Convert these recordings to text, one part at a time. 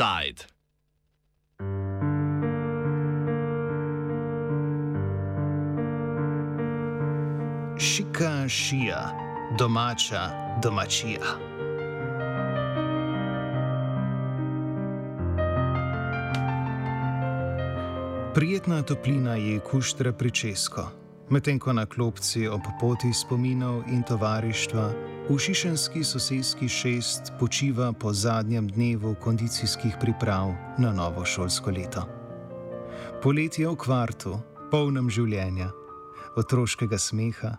Offside. Šika šija, domača domačija. Prijetna toplina je kuštra pričesko, medtem ko na klopci ob poti spominov in tovarištva v Šišenski sosedski šest počiva po zadnjem dnevu kondicijskih priprav na novo šolsko leto. Poletje v kvartu, polnem življenja, otroškega smeha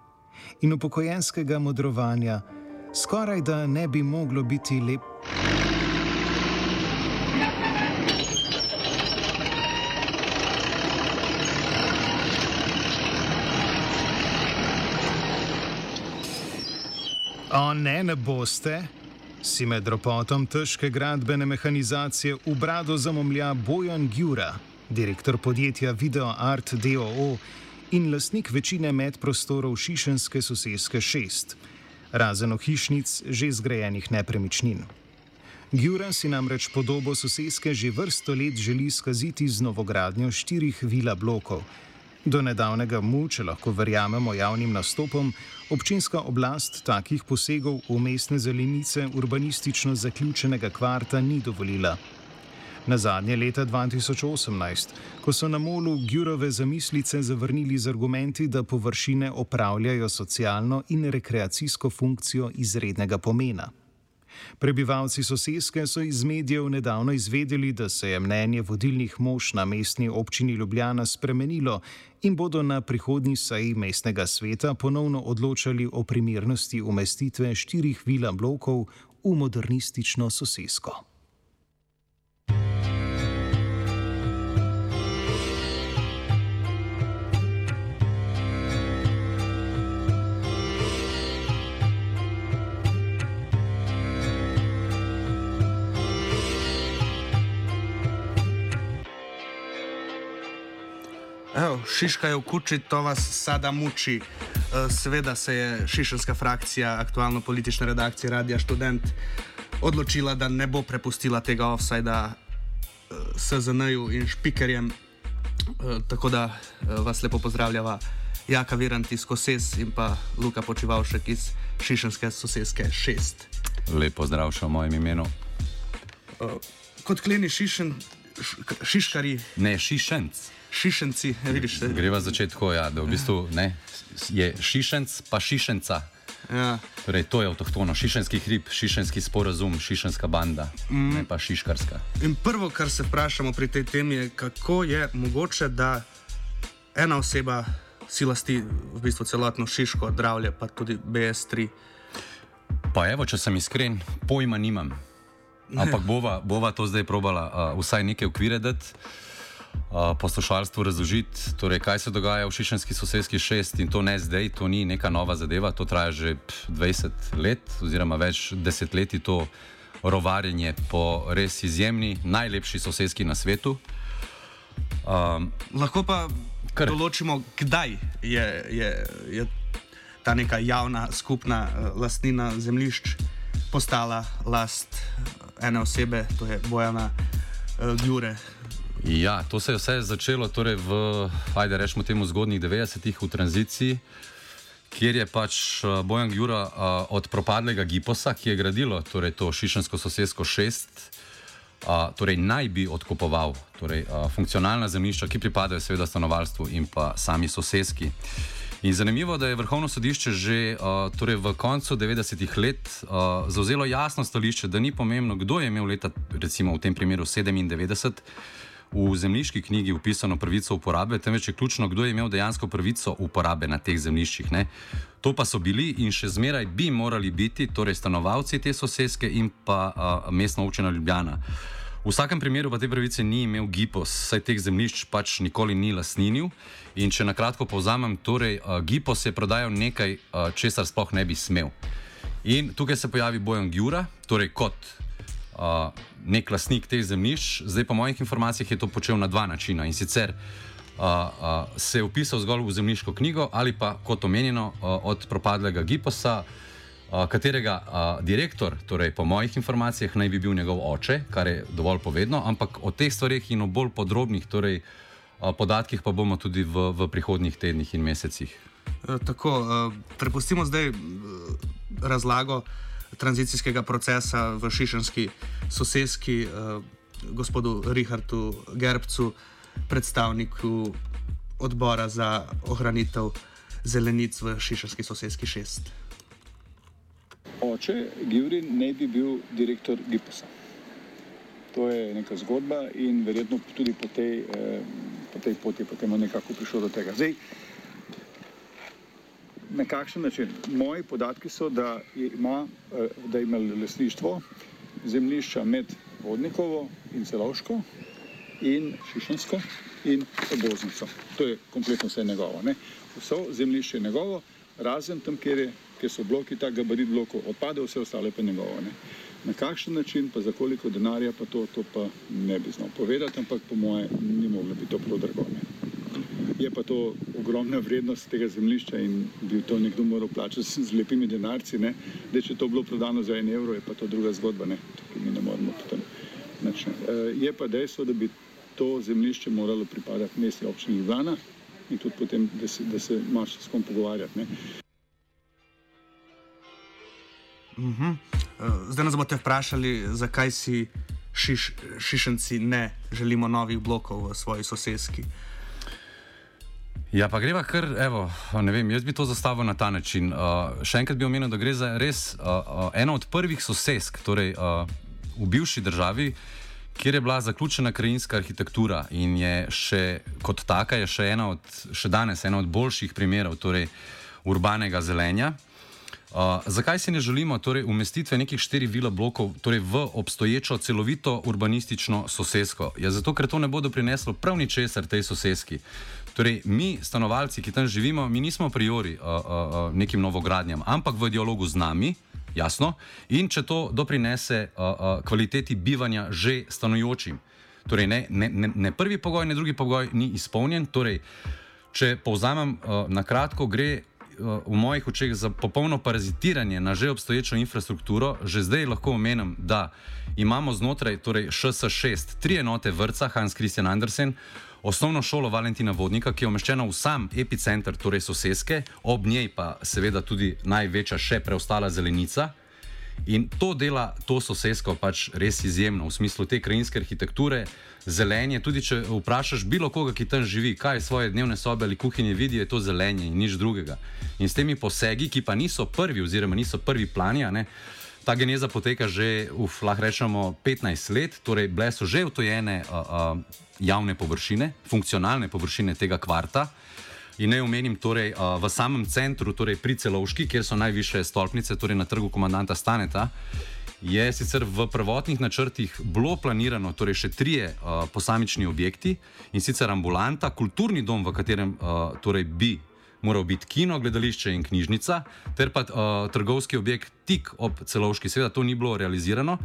in upokojenskega modrovanja, skoraj da ne bi moglo biti lep. O ne, ne boste, si med ropotom težke gradbene mehanizacije v brado zamomlja Bojan Gjura, direktor podjetja Video Art DOO in lastnik večine medprostorov Šišenske sosedske šest, razen ohišnic že zgrajenih nepremičnin. Gjura si namreč podobo sosedske že vrsto let želi skaziti z novogradnjo štirih vila blokov. Do nedavnega mu, če lahko verjamemo javnim nastopom, občinska oblast takih posegov v mestne zelenice urbanistično zaključenega kvarta ni dovolila. Na zadnje leta 2018, ko so na molu Gjurove zamislice zavrnili z argumenti, da površine opravljajo socialno in rekreacijsko funkcijo izrednega pomena. Prebivalci sosedske so iz medijev nedavno izvedeli, da se je mnenje vodilnih mož na mestni občini Ljubljana spremenilo in bodo na prihodnji seji mestnega sveta ponovno odločali o primernosti umestitve štirih vila blokov v modernistično sosedsko. Evo, Šiška je v kuči, to vas sada muči. Eh, seveda se je šišenska frakcija, aktualno politična redakcija Radia Student, odločila, da ne bo prepustila tega offsajda eh, SZN-ju in špikerjem. Eh, tako da vas lepo pozdravljava Jaka Virant iz Koses in pa Luka Počivalšek iz Šišenske sosedske 6. Lepo zdrav še v mojem imenu. Kot kleni šišen, šiškari. Ne, šišenc šišenci. Vidiš, Greva začeti tako, ja, da v bistvu ne, je šišenc, pa šišenca. Ja. Torej, to je avtohtono, šišenski hrib, šišenski sporazum, šišenska banda, mm. ne pa šiškarska. In prvo, kar se vprašamo pri tej temi, je, kako je mogoče, da ena oseba si lasti v bistvu celotno šiško, zdravlje, pa tudi BS3. Pa evo, če sem iskren, pojma nimam. Ampak bova, bova to zdaj probala uh, vsaj nekaj ukvire dati poslušalstvu razložiti, torej, kaj se dogaja v Šišenski sosedski šest in to ne zdaj, to ni neka nova zadeva, to traja že 20 let oziroma več desetletij to rovarjenje po res izjemni, najlepši sosedski na svetu. Um, Lahko pa kar... določimo, kdaj je, je, je ta neka javna skupna uh, lastnina zemljišč postala last uh, ene osebe, to je Bojana uh, Gjure. Ja, to se je vse začelo torej v, ajde, rečemo temu, zgodnjih 90-ih v tranziciji, kjer je pač eh, Bojan Jura uh, od propadlega Giposa, ki je gradilo torej to Šišensko sosedsko šest, uh, torej naj bi odkupoval torej, uh, funkcionalna zemljišča, ki pripadajo seveda stanovalstvu in pa sami sosedski. In zanimivo, da je Vrhovno sodišče že uh, torej v koncu 90-ih let uh, zauzelo jasno stališče, da ni pomembno, kdo je imel leta, recimo v tem primeru 97 v zemljiški knjigi upisano pravico uporabe, temveč je ključno, kdo je imel dejansko pravico uporabe na teh zemljiščih. Ne? To pa so bili in še zmeraj bi morali biti, torej stanovalci te sosedske in pa uh, mestna občina Ljubljana. V vsakem primeru pa te pravice ni imel Gipos, saj teh zemljišč pač nikoli ni lasninil. In če na kratko povzamem, torej uh, Gipos je prodajal nekaj, uh, česar sploh ne bi smel. In tukaj se pojavi Bojan Gjura, torej kot uh, nek lasnik teh zemljišč. Zdaj, po mojih informacijah, je to počel na dva načina. In sicer uh, uh, se je upisal zgolj v zemljiško knjigo ali pa, kot omenjeno, uh, od propadlega Giposa. katerega uh, direktor, torej po mojih informacijah, naj bi bil njegov oče, kar je dovolj povedno, ampak o teh stvarih in o bolj podrobnih torej, uh, podatkih pa bomo tudi v, v prihodnjih tednih in mesecih. E, tako, e, prepustimo zdaj e, razlago tranzicijskega procesa v Šišenski sosedski, gospodu Richardu Gerbcu, predstavniku odbora za ohranitev zelenic v Šišenski sosedski šest oče Gjuri ne bi bil direktor Giposa. To je neka zgodba in verjetno tudi po tej, eh, po tej poti je potem nekako prišlo do tega. Zdaj, na kakšen način? Moji podatki so, da ima, eh, da ima lesništvo zemljišča med Vodnikovo in Celovško in Šišensko in Oboznico. To je kompletno vse njegovo. Ne? Vso zemljišče je njegovo, razen tam, kjer je ker so bloki, ta gabarit blokov odpade, vse ostale pa njegovo. Ne. Na kakšen način, pa za koliko denarja, pa to, to pa ne bi znal povedati, ampak po moje ni moglo biti to prav drago. Ne. Je pa to ogromna vrednost tega zemljišča in bi to nekdo moral plačati z lepimi denarci. Ne. De, če to bilo prodano za en evro, je pa to druga zgodba, ne. tukaj mi ne moramo potem. Znači, e, je pa dejstvo, da bi to zemljišče moralo pripadati mestni občini Ljubljana in tudi potem, da se, da se imaš s kom pogovarjati. Ne. Uh mhm. -huh. Eh, zdaj nas boste vprašali, zakaj si šiš, šišenci ne želimo novih blokov v svoji sosedski. Ja, pa greva kar, evo, ne vem, jaz bi to zastavil na ta način. Uh, še enkrat bi omenil, da gre za res uh, uh, eno od prvih sosedsk, torej uh, v bivši državi, kjer je bila zaključena krajinska arhitektura in je še kot taka, je še, od, še danes ena od boljših primerov torej, urbanega zelenja. Uh, zakaj si ne želimo torej, umestitve nekih štirih vila blokov torej, v obstoječo celovito urbanistično sosedsko? Ja, zato, ker to ne bo doprineslo prav ničesar tej sosedski. Torej, mi, stanovalci, ki tam živimo, mi nismo priori uh, uh, uh, nekim novogradnjam, ampak v dialogu z nami, jasno, in če to doprinese uh, uh, kvaliteti bivanja že stanujočim. Torej, ne, ne, ne, ne prvi pogoj, ne drugi pogoj ni izpolnjen. Torej, če povzamem uh, na kratko, gre v mojih očeh za popolno parazitiranje na že obstoječo infrastrukturo, že zdaj lahko omenim, da imamo znotraj torej ŠS6 tri enote vrca Hans Christian Andersen, osnovno šolo Valentina Vodnika, ki je umeščena v sam epicenter, torej sosedske, ob njej pa seveda tudi največja še preostala zelenica. In to dela to sosedsko pač res izjemno v smislu te krajinske arhitekture, zelenje. Tudi če vprašaš bilo koga, ki tam živi, kaj svoje dnevne sobe ali kuhinje vidi, je to zelenje in nič drugega. In s temi posegi, ki pa niso prvi, oziroma niso prvi plani, ne, ta geneza poteka že, uf, lahko rečemo, 15 let, torej bile so že utojene uh, uh, javne površine, funkcionalne površine tega kvarta. In ne omenim, torej, v samem centru, torej pri Celovški, kjer so najviše stolpnice, torej na trgu komandanta Staneta, je sicer v prvotnih načrtih bilo planirano, torej še trije uh, posamični objekti in sicer ambulanta, kulturni dom, v katerem uh, torej bi moral biti kino, gledališče in knjižnica, ter pa uh, trgovski objekt tik ob celovški. Seveda to ni bilo realizirano.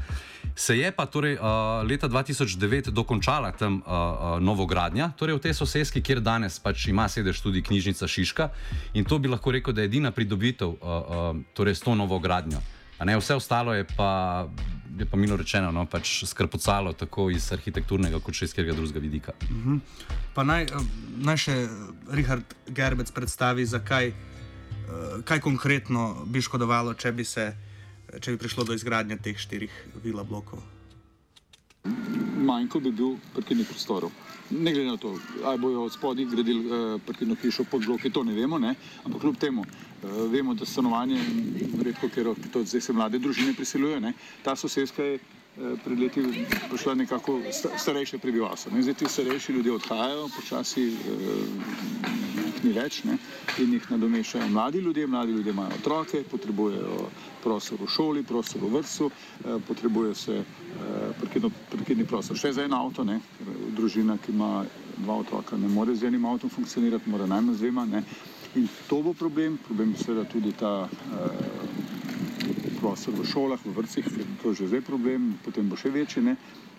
Se je pa torej, uh, leta 2009 dokončala tam uh, uh, novogradnja, torej v tej sosedski, kjer danes pač ima sedež tudi knjižnica Šiška in to bi lahko rekel, da je edina pridobitev uh, uh, torej s to novogradnjo. Ne, vse ostalo je pa, je pa milo rečeno, no, pač skrpocalo tako iz arhitekturnega, kot še iz katerega drugega vidika. Uh -huh. Pa naj, eh, naj še Richard Gerbec predstavi, zakaj, eh, kaj konkretno bi škodovalo, če bi, se, če bi prišlo do izgradnje teh štirih vila blokov. Manjko bi bil parkirnih prostorov ne glede na to, ali bojo od spodaj gradili uh, parkirno hišo pod bloki, to ne vemo, ne? ampak kljub temu uh, vemo, da stanovanje, redko, ker to zdaj se mlade družine priseljujejo, ta sosedska je uh, pred leti prišla nekako starejše prebivalstvo. Ne? Zdaj ti starejši ljudje odhajajo, počasi uh, ni več ne? in jih nadomešajo mladi ljudje, mladi ljudje imajo otroke, potrebujejo prostor v šoli, prostor v vrtu, uh, potrebuje se uh, parkirni prostor še za en avto, ne? Družina, ki ima dva otroka, ne more z enim avtom funkcionirati, mora najmanj z dvema. In to bo problem, problem je seveda tudi ta uh, prostor v šolah, v vrtcih, to je že zdaj problem, potem bo še večji, ne.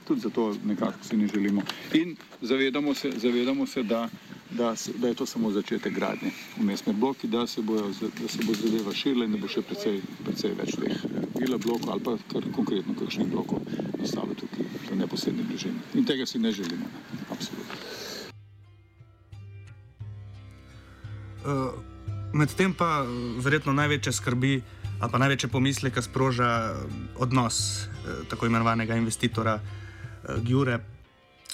tudi zato nekako si ne želimo. In zavedamo se, zavedamo se da da, da je to samo začetek gradnje umestne bloki, da se, bojo, da se bo zadeva širila in da bo še precej, precej več teh eh, vila blokov ali pa kar konkretno kakšnih blokov nastalo tukaj v neposrednji bližini. In tega si ne želimo, ne? absolutno. Uh, Medtem pa verjetno največje skrbi ali pa največje pomisleke sproža odnos eh, tako imenovanega investitora eh, Gjure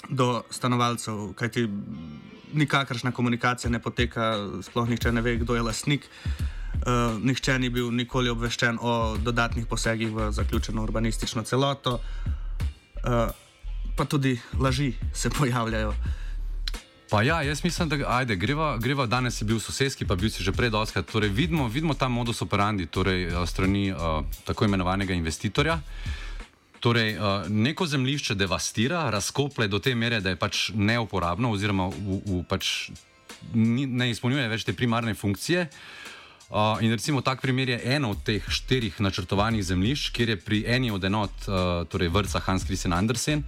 do stanovalcev, kajti nikakršna komunikacija ne poteka, sploh nihče ne ve, kdo je lasnik. Uh, nihče ni bil nikoli obveščen o dodatnih posegih v zaključeno urbanistično celoto, uh, pa tudi laži se pojavljajo. Pa ja, jaz mislim, da ajde, greva, greva danes je bil sosedski, pa bil si že pred oskrat. Torej, vidimo, vidimo ta modus operandi torej, strani uh, tako imenovanega investitorja. Torej, uh, neko zemljišče devastira, razkople do te mere, da je pač neuporabno, oziroma v, v pač ni, ne izpolnjuje več te primarne funkcije. Uh, in recimo tak primer je eno od teh štirih načrtovanih zemljišč, kjer je pri eni od enot, uh, torej vrca Hans Christian Andersen,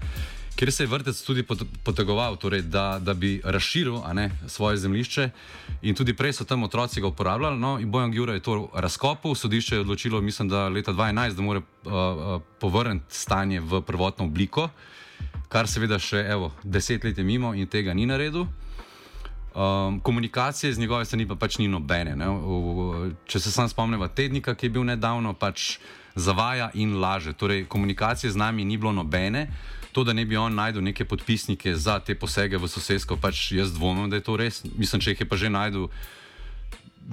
kjer se je vrtec tudi potegoval, torej, da, da bi razširil ne, svoje zemljišče. In tudi prej so tam otroci ga uporabljali. No, in Bojan Gjura je to razkopal, sodišče je odločilo, mislim, da leta 2011, da mora uh, uh, povrniti stanje v prvotno obliko, kar seveda še evo, deset let je mimo in tega ni naredil. Um, komunikacije z njegove strani pa pač ni nobene. Ne? V, če se sam spomnimo tednika, ki je bil nedavno, pač zavaja in laže. Torej, komunikacije z nami ni bilo nobene. To, da ne bi on najdel neke podpisnike za te posege v sosedsko, pač jaz dvomim, da je to res. Mislim, če jih je pa že najdel,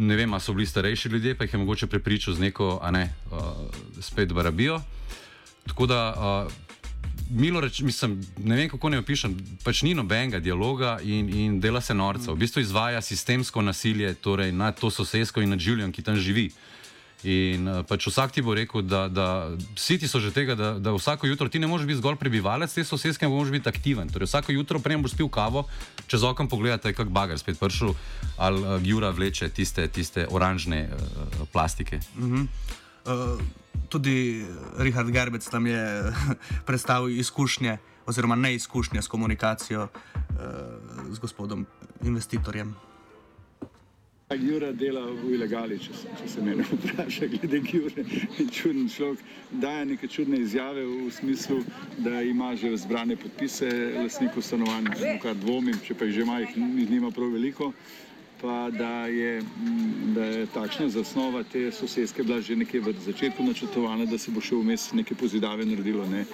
ne vem, ali so bili starejši ljudje, pa jih je mogoče prepričal z neko, a ne, uh, spet barabijo. Tako da, uh, milo rečem, mislim, ne vem, kako ne opišem, pač ni nobenega dialoga in, in dela se norca. V bistvu izvaja sistemsko nasilje torej, nad to sosedsko in nad življenjem, ki tam živi. In uh, pač vsak ti bo rekel, da, da siti so že tega, da, da vsako jutro ti ne moreš biti zgolj prebivalec te sosedske, ampak moraš biti aktiven. Torej, vsako jutro prej boš pil kavo, čez okno pogledaj, kak bagar spet prišel, ali uh, Jura vleče tiste, tiste oranžne uh, plastike. Uh -huh. uh, tudi Richard Gerbec tam je predstavil izkušnje, oziroma neizkušnje s komunikacijo uh, z gospodom investitorjem. Jura dela v ilegali, če se, če se mene vpraša, glede Jure. Čuden človek daje neke čudne izjave v smislu, da ima že zbrane podpise lasnikov stanovanj, kar dvomim, če pa jih že ima, jih nima prav veliko. Pa da je, da je takšna zasnova te sosedske bila že nekje v začetku načrtovana, da se bo še vmes neke pozidave naredilo. Ne.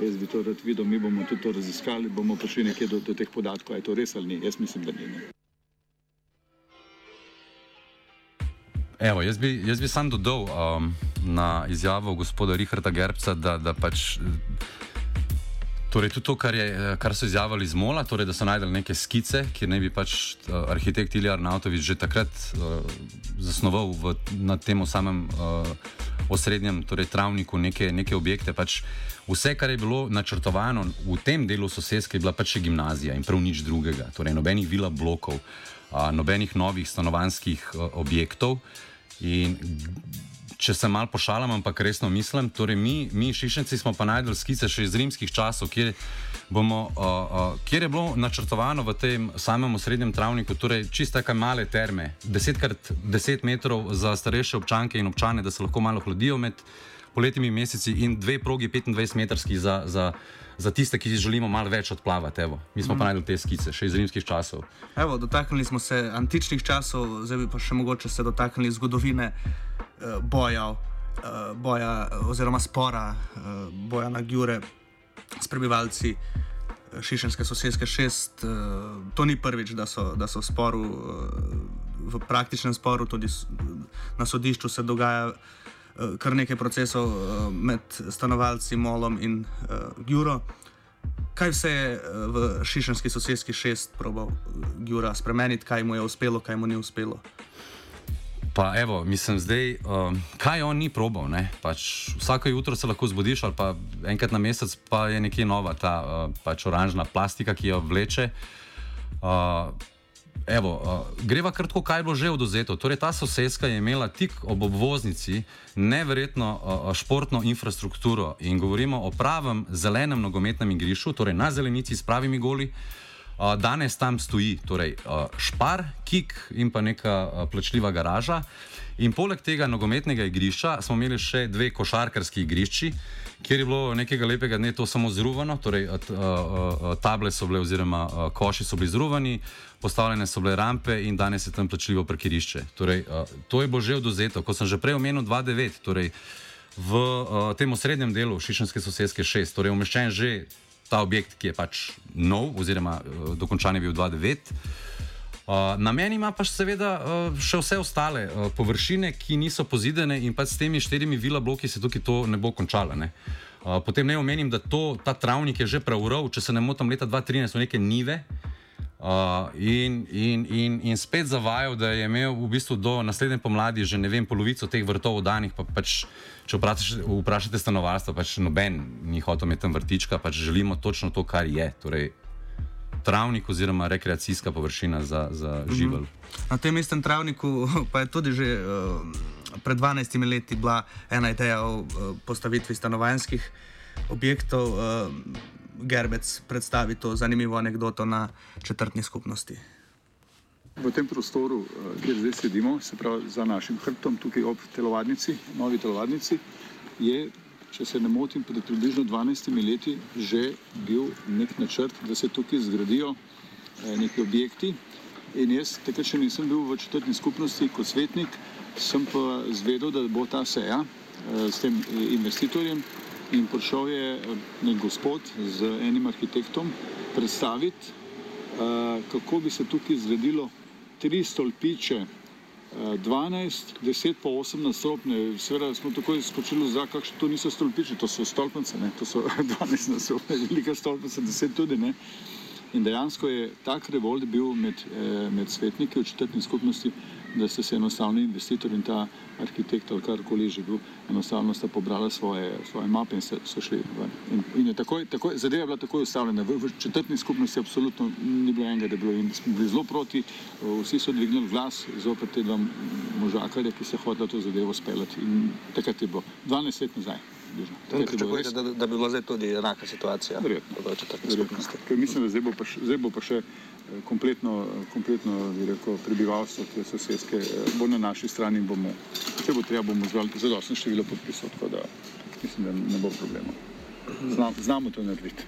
Jaz bi to rad videl, mi bomo tudi to raziskali, bomo prišli nekje do, do teh podatkov, je to res ali ni. Jaz mislim, da ni. Ne. Evo, jaz, bi, jaz bi sam dodal um, na izjavo gospoda Richarda Gerbca, da, da pač. Torej, tudi to, kar, je, kar so izjavili iz Mola, torej, da so najdeli neke skice, kjer naj bi pač uh, arhitekt Ilija Arnautovič že takrat uh, zasnoval v, na tem samem uh, osrednjem torej, travniku neke, neke objekte. Pač vse, kar je bilo načrtovano v tem delu sosedske, je bila pač še gimnazija in prav nič drugega. Torej, nobenih vila blokov, uh, nobenih novih stanovanskih uh, objektov. In če se mal pošalam, ampak resno mislim, torej mi, mi šišenci smo pa najdel skice še iz rimskih časov, kjer, bomo, uh, uh, kjer je bilo načrtovano v tem samem srednjem travniku, torej čiste kaj male terme, 10x10 metrov za starejše občanke in občane, da se lahko malo hladijo med poletnimi meseci in dve progi 25-metrski za, za, za tiste, ki želimo malo več odplavati. Evo. Mi smo mm. pa najdel te skice, še iz rimskih časov. Evo, dotaknili smo se antičnih časov, zdaj pa še mogoče se dotaknili zgodovine uh, boja, uh, boja oziroma spora uh, boja na Gjure s prebivalci. Šišenske sosedske šest, to ni prvič, da so, da so v sporu, v praktičnem sporu, tudi na sodišču se dogaja Eh, kar nekaj procesov uh, med stanovalci, Molom in uh, Gjuro. Kaj vse je v Šišenski sosedski šest probal Gjura spremeniti, kaj mu je uspelo, kaj mu ni uspelo? Pa evo, mislim zdaj, uh, kaj on ni probal. Pač vsako jutro se lahko zbudiš, ali pa enkrat na mesec, pa je nekje nova ta uh, pač oranžna plastika, ki jo vleče. Uh, Evo, uh, greva kratko, kaj je bilo že oduzeto. Torej, ta sosedska je imela tik ob obvoznici neverjetno uh, športno infrastrukturo in govorimo o pravem zelenem nogometnem igrišču, torej na zelenici s pravimi goli. Uh, danes tam stoji torej, uh, špar, kik in pa neka uh, plačljiva garaža. In poleg tega nogometnega igrišča smo imeli še dve košarkarski igrišči, kjer je bilo nekega lepega dne to samo zruvano, torej uh, uh, table so bile, oziroma uh, koši so bili zruvani, postavljene so bile rampe in danes je tam plačljivo parkirišče. Torej, uh, to je bilo že oduzeto, ko sem že prej omenil 2-9, torej v uh, tem osrednjem delu Šišenske sosedske 6, torej umeščen že ta objekt, ki je pač nov, oziroma uh, dokončan je bil 2-9. Uh, na meni ima pa seveda uh, še vse ostale uh, površine, ki niso pozidene in pa s temi štirimi vila bloki se tukaj to ne bo končalo. Uh, potem ne omenim, da to, ta travnik je že pravrl, če se ne motim, leta 2013 so neke nive. Uh, in, in, in, in spet zavajal, da je imel v bistvu do naslednje pomladi že ne vem, polovico teh vrtov danih. Pa pač, če vprašate, vprašate stanovalstvo, pač noben ni hotel imeti tam vrtička, pač želimo točno to, kar je. Torej, travnik oziroma rekreacijska površina za, za mhm. živel. Na tem istem travniku pa je tudi že uh, pred 12 leti bila ena ideja o uh, postavitvi stanovanjskih objektov. Uh, Gerbec predstavi to zanimivo anegdoto na četrtni skupnosti. V tem prostoru, kjer zdaj sedimo, se pravi za našim hrbtom, tukaj ob telovadnici, novi telovadnici, je če se ne motim, pred približno 12 leti že bil nek načrt, da se tukaj zgradijo eh, neki objekti. In jaz, takrat še nisem bil v četrtni skupnosti kot svetnik, sem pa zvedel, da bo ta seja eh, s tem eh, investitorjem in prišel je nek gospod z enim arhitektom predstaviti, kako bi se tukaj zgradilo tri stolpiče 12, 10 pa 8 nastopne, seveda smo takoj skočili v zrak, kakšne to niso stolpiče, to so stolpnice, ne? to so 12 nastopne, velika stolpnica, 10 tudi ne. In dejansko je tak revolt bil med, eh, med svetniki v četrtni skupnosti, da ste se enostavno investitor in ta arhitekt ali karkoli že bil, enostavno sta pobrala svoje, svoje mape in so šli ven. In, in je takoj, takoj, zadeva je bila takoj ustavljena. V, v četrtni skupnosti absolutno ni bilo enega, da je bilo in smo bili zelo proti, vsi so dvignili glas zopet te dva možakarja, ki se hodila to zadevo speljati in takrat je bilo 12 let nazaj. Pričakujete, da, da bi bila zdaj tudi enaka situacija? Verjetno. Mislim, da zdaj bo pa še, zdaj bo pa še kompletno, kompletno rekel, prebivalstvo te sosedske eh, bo na naši strani in bomo, če bo treba, bomo zvali zadostno število podpisov, tako da mislim, da ne bo problema. Znam, znamo to narediti.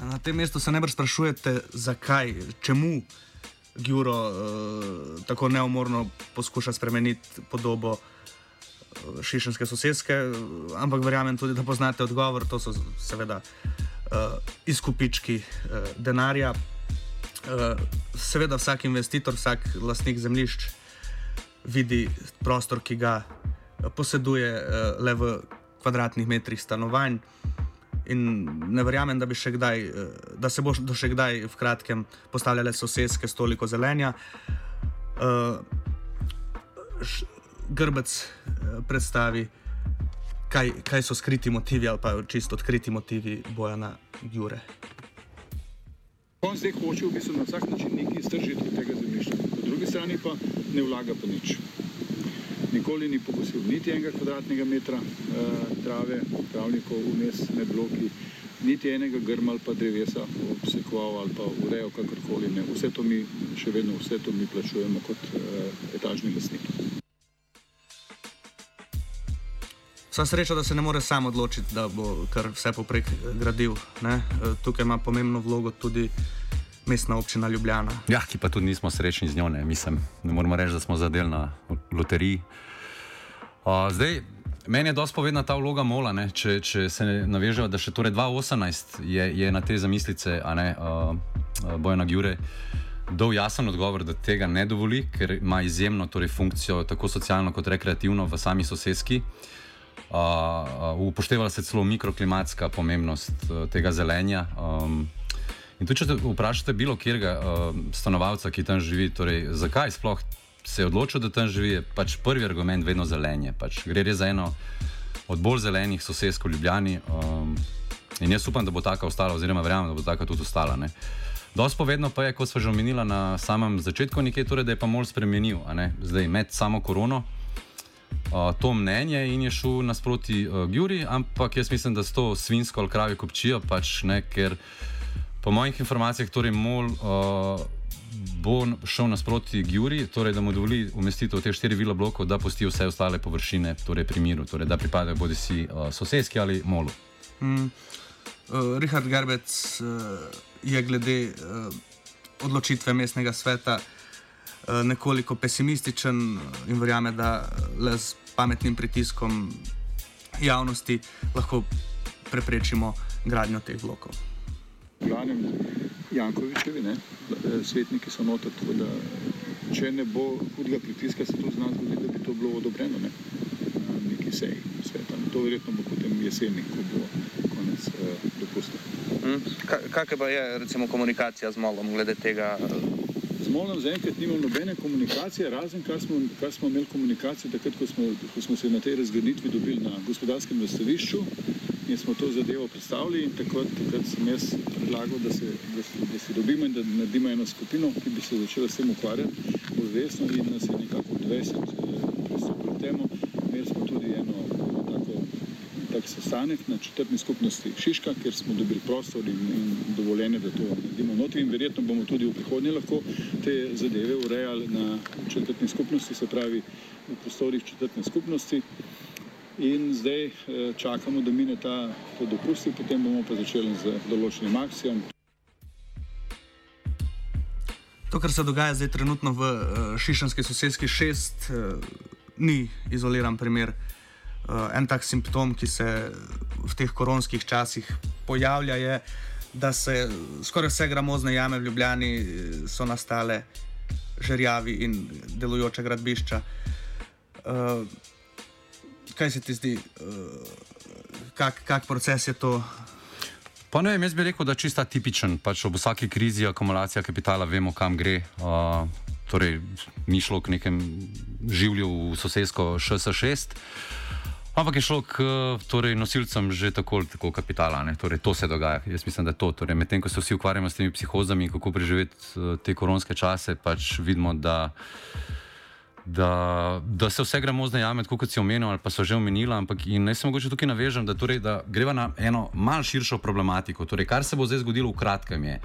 Na tem mestu se najbrž sprašujete, zakaj, čemu Gjuro uh, tako neumorno poskuša spremeniti podobo uh, šišenske sosedske, ampak verjamem tudi, da poznate odgovor. To so seveda uh, uh, izkupički uh, denarja. Uh, seveda, vsak investitor, vsak lastnik zemljišč vidi prostor, ki ga poseduje uh, le v kvadratnih metrih stanovanj. In ne verjamem, da, kdaj, da se bo še kdaj v kratkem postavljale sosedske s toliko zelenja. Uh, grbec predstavi kaj, kaj so skriti motivi ali pa čisto odkriti motivi Bojana Jure. On zdaj hoče v bistvu na vsak način nekaj iztržiti od tega zemljišča, po drugi strani pa ne vlaga pa nič. Nikoli ni pokosil niti enega kvadratnega metra uh, trave, travnikov vmes med bloki, niti enega grma ali pa drevesa obsekoval ali pa urejal kakorkoli. Ne. Vse to mi še vedno, vse to mi plačujemo kot uh, etažni lastniki. Vsa sreča, da se ne more sam odločiti, da bo kar vse poprek gradil. Ne? E, tukaj ima pomembno vlogo tudi mestna občina Ljubljana. Ja, ki pa tudi nismo srečni z njo, ne, Mislim, ne moramo reči, da smo zadeli na loteriji. Uh, zdaj, meni je dosti povedna ta vloga Mola, ne, če, če se navežejo, da še torej 2018 je, je na te zamislice, a ne uh, Bojana Gjure. Dol jasen odgovor, da tega ne dovoli, ker ima izjemno torej, funkcijo, tako socialno kot rekreativno, v sami sosedski. Uh, Uh, upoštevala se celo mikroklimatska pomembnost uh, tega zelenja. Um, in tudi, če vprašate bilo kjerga uh, stanovalca, ki tam živi, torej, zakaj sploh se je odločil, da tam živi, je pač prvi argument vedno zelenje. Pač gre res za eno od bolj zelenih sosedskih Ljubljani. Um, in jaz upam, da bo taka ostala, oziroma verjamem, da bo taka tudi ostala. Ne. Dost povedno pa je, kot smo že omenili na samem začetku, nekaj, torej, da je pa mol spremenil, zdaj med samo korono uh, to mnenje in je šel nasproti uh, Gjuri, ampak jaz mislim, da s to svinsko ali kravjo kopčijo, pač ne, ker po mojih informacijah, torej MOL. Uh, Bo šel nasproti Gjuri, torej da mu dovoli umestitev teh štirih vilo blokov, da pusti vse ostale površine torej pri miru, torej da pripadajo bodi si uh, sosedski ali molu. Mm. Uh, Richard Gerbec uh, je glede uh, odločitve mestnega sveta uh, nekoliko pesimističen in verjame, da le s pametnim pritiskom javnosti lahko preprečimo gradnjo teh blokov. Glavnem Jankovičevi, ne, svetniki so noter, tako da če ne bo hudega pritiska, se to zna zgoditi, da bi to bilo odobreno ne, na neki seji sveta. To verjetno bo potem jeseni, ko bo konec eh, dopusta. Hmm. Kakšna pa je recimo komunikacija z Molom glede tega? Z Molom zaenkrat nimamo nobene komunikacije, razen kar smo, kar smo imeli komunikacijo takrat, ko smo, ko smo se na tej razgraditvi dobili na gospodarskem nastavišču in smo to zadevo predstavili in takrat, takrat sem jaz predlagal, da se, da, se, da se dobimo in da naredimo eno skupino, ki bi se začela s tem ukvarjati bolj resno in nas je nekako 20 eh, pristopili temu. Imeli smo tudi eno tak sestanek na četrtni skupnosti Šiška, kjer smo dobili prostor in, in dovoljenje, da to naredimo notri in verjetno bomo tudi v prihodnje lahko te zadeve urejali na četrtni skupnosti, se pravi v prostorih četrtne skupnosti. In zdaj eh, čakamo, da mine ta dopust, potem bomo pa začeli z določenim akcijam. To, kar se dogaja zdaj trenutno v uh, Šišanski sosedski šest, uh, ni izoliran primer. Uh, en tak simptom, ki se v teh koronskih časih pojavlja, je, da se skoraj vse gramozne jame v Ljubljani so nastale žerjavi in delujoče gradbišča. Uh, kaj se ti zdi, uh, kak, kak proces je to? Pa ne vem, jaz bi rekel, da je čisto tipičen. Pač ob vsaki krizi, akumulacija kapitala, vemo, kam gre. Uh, torej, ni šlo k nekem življu v sosedsko SS6. Ampak je šlo k torej, nosilcem že tako ali tako kapitala. Torej, to se dogaja. Jaz mislim, da je to. Torej, Medtem ko se vsi ukvarjamo s temi psihozami in kako preživeti uh, te koronske čase, pač vidimo, da, da, da se vse gramozne jame, kot si omenil, ali pa so že omenili. Ampak naj se mogoče tukaj navežem, da, torej, da greva na eno malce širšo problematiko. Torej, kar se bo zdaj zgodilo v kratkem je.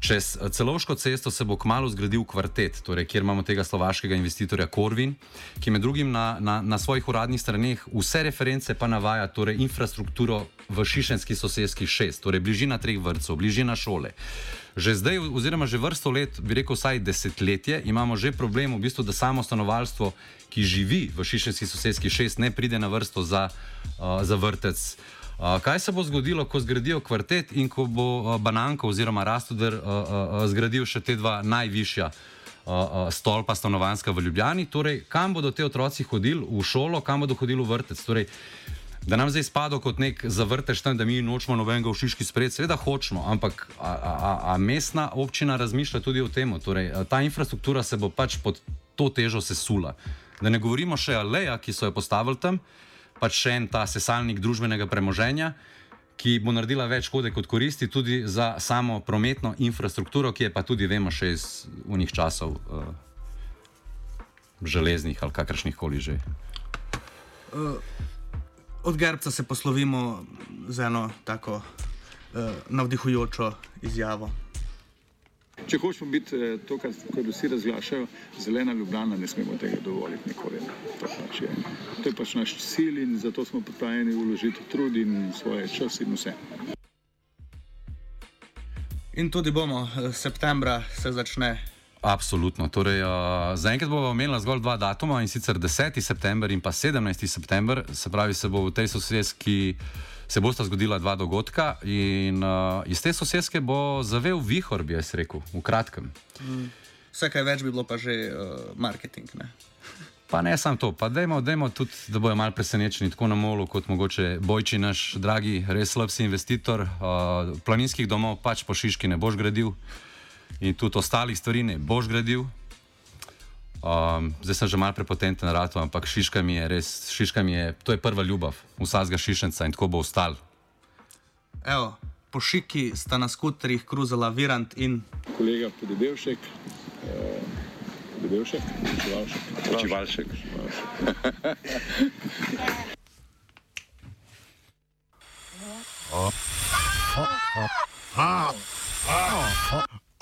Čez eh, celovško cesto se bo kmalo zgradil kvartet, torej, kjer imamo tega slovaškega investitorja Korvin, ki med drugim na, na, na svojih uradnih straneh vse reference pa navaja torej, infrastrukturo v Šišenski sosedski šest, torej bližina treh vrtcev, bližina šole. Že zdaj, oziroma že vrsto let, bi rekel vsaj desetletje, imamo že problem, v bistvu, da samo stanovalstvo, ki živi v Šišenski sosedski šest, ne pride na vrsto za, uh, za vrtec. Uh, kaj se bo zgodilo, ko zgradijo kvartet in ko bo uh, Bananko oziroma Rastoder uh, uh, zgradil še te dva najvišja uh, uh, stolpa stanovanska v Ljubljani? Torej, kam bodo te otroci hodili v šolo, kam bodo hodili v vrtec? Torej, da nam zdaj spada kot nek zavrtež tam, da mi nočemo nobenega v Šiški spred, seveda hočemo, ampak a, a, a mestna občina razmišlja tudi o tem. Torej, ta infrastruktura se bo pač pod to težo sesula. Da ne govorimo še o Leja, ki so jo postavili tam pač še en ta sesalnik družbenega premoženja, ki bo naredila več škode kot koristi, tudi za samo prometno infrastrukturo, ki je pa tudi, vemo, še iz unih časov uh, železnih ali kakršnih koli že. Uh, od Gerbca se poslovimo z eno tako uh, navdihujočo izjavo. Če hočemo biti eh, to, kar vsi razglašajo, zelena ljubljena, ne smemo tega dovoliti nikoli. To, pač je, to je pač naš cilj in zato smo pripravljeni vložiti trud in svoje čas in vse. In tudi bomo, eh, septembra se začne. Absolutno. Torej, uh, Zaenkrat bomo imeli zgolj dva datuma in sicer 10. september in pa 17. september, se pravi, se bo v tej sosedski se bosta zgodila dva dogodka in uh, iz te sosedske bo zavel vihor, bi jaz rekel, v kratkem. Mm. Vse kaj več bi bilo pa že uh, marketing. Ne? Pa ne samo to, pa dajmo, dajmo tudi, da bojo malo presenečeni, tako na molu, kot mogoče Bojči, naš dragi, res slabsi investitor. Uh, planinskih domov pač po Šiški ne boš gradil in tudi ostalih stvari ne boš gradil. Um, zdaj sem že mal prepotenten na ratu, ampak šiška mi je res, šiška mi je, to je prva ljubav vsakega šišenca in tako bo ostal. Evo, po šiki sta na skuterjih kruzala Virant in kolega Podebevšek.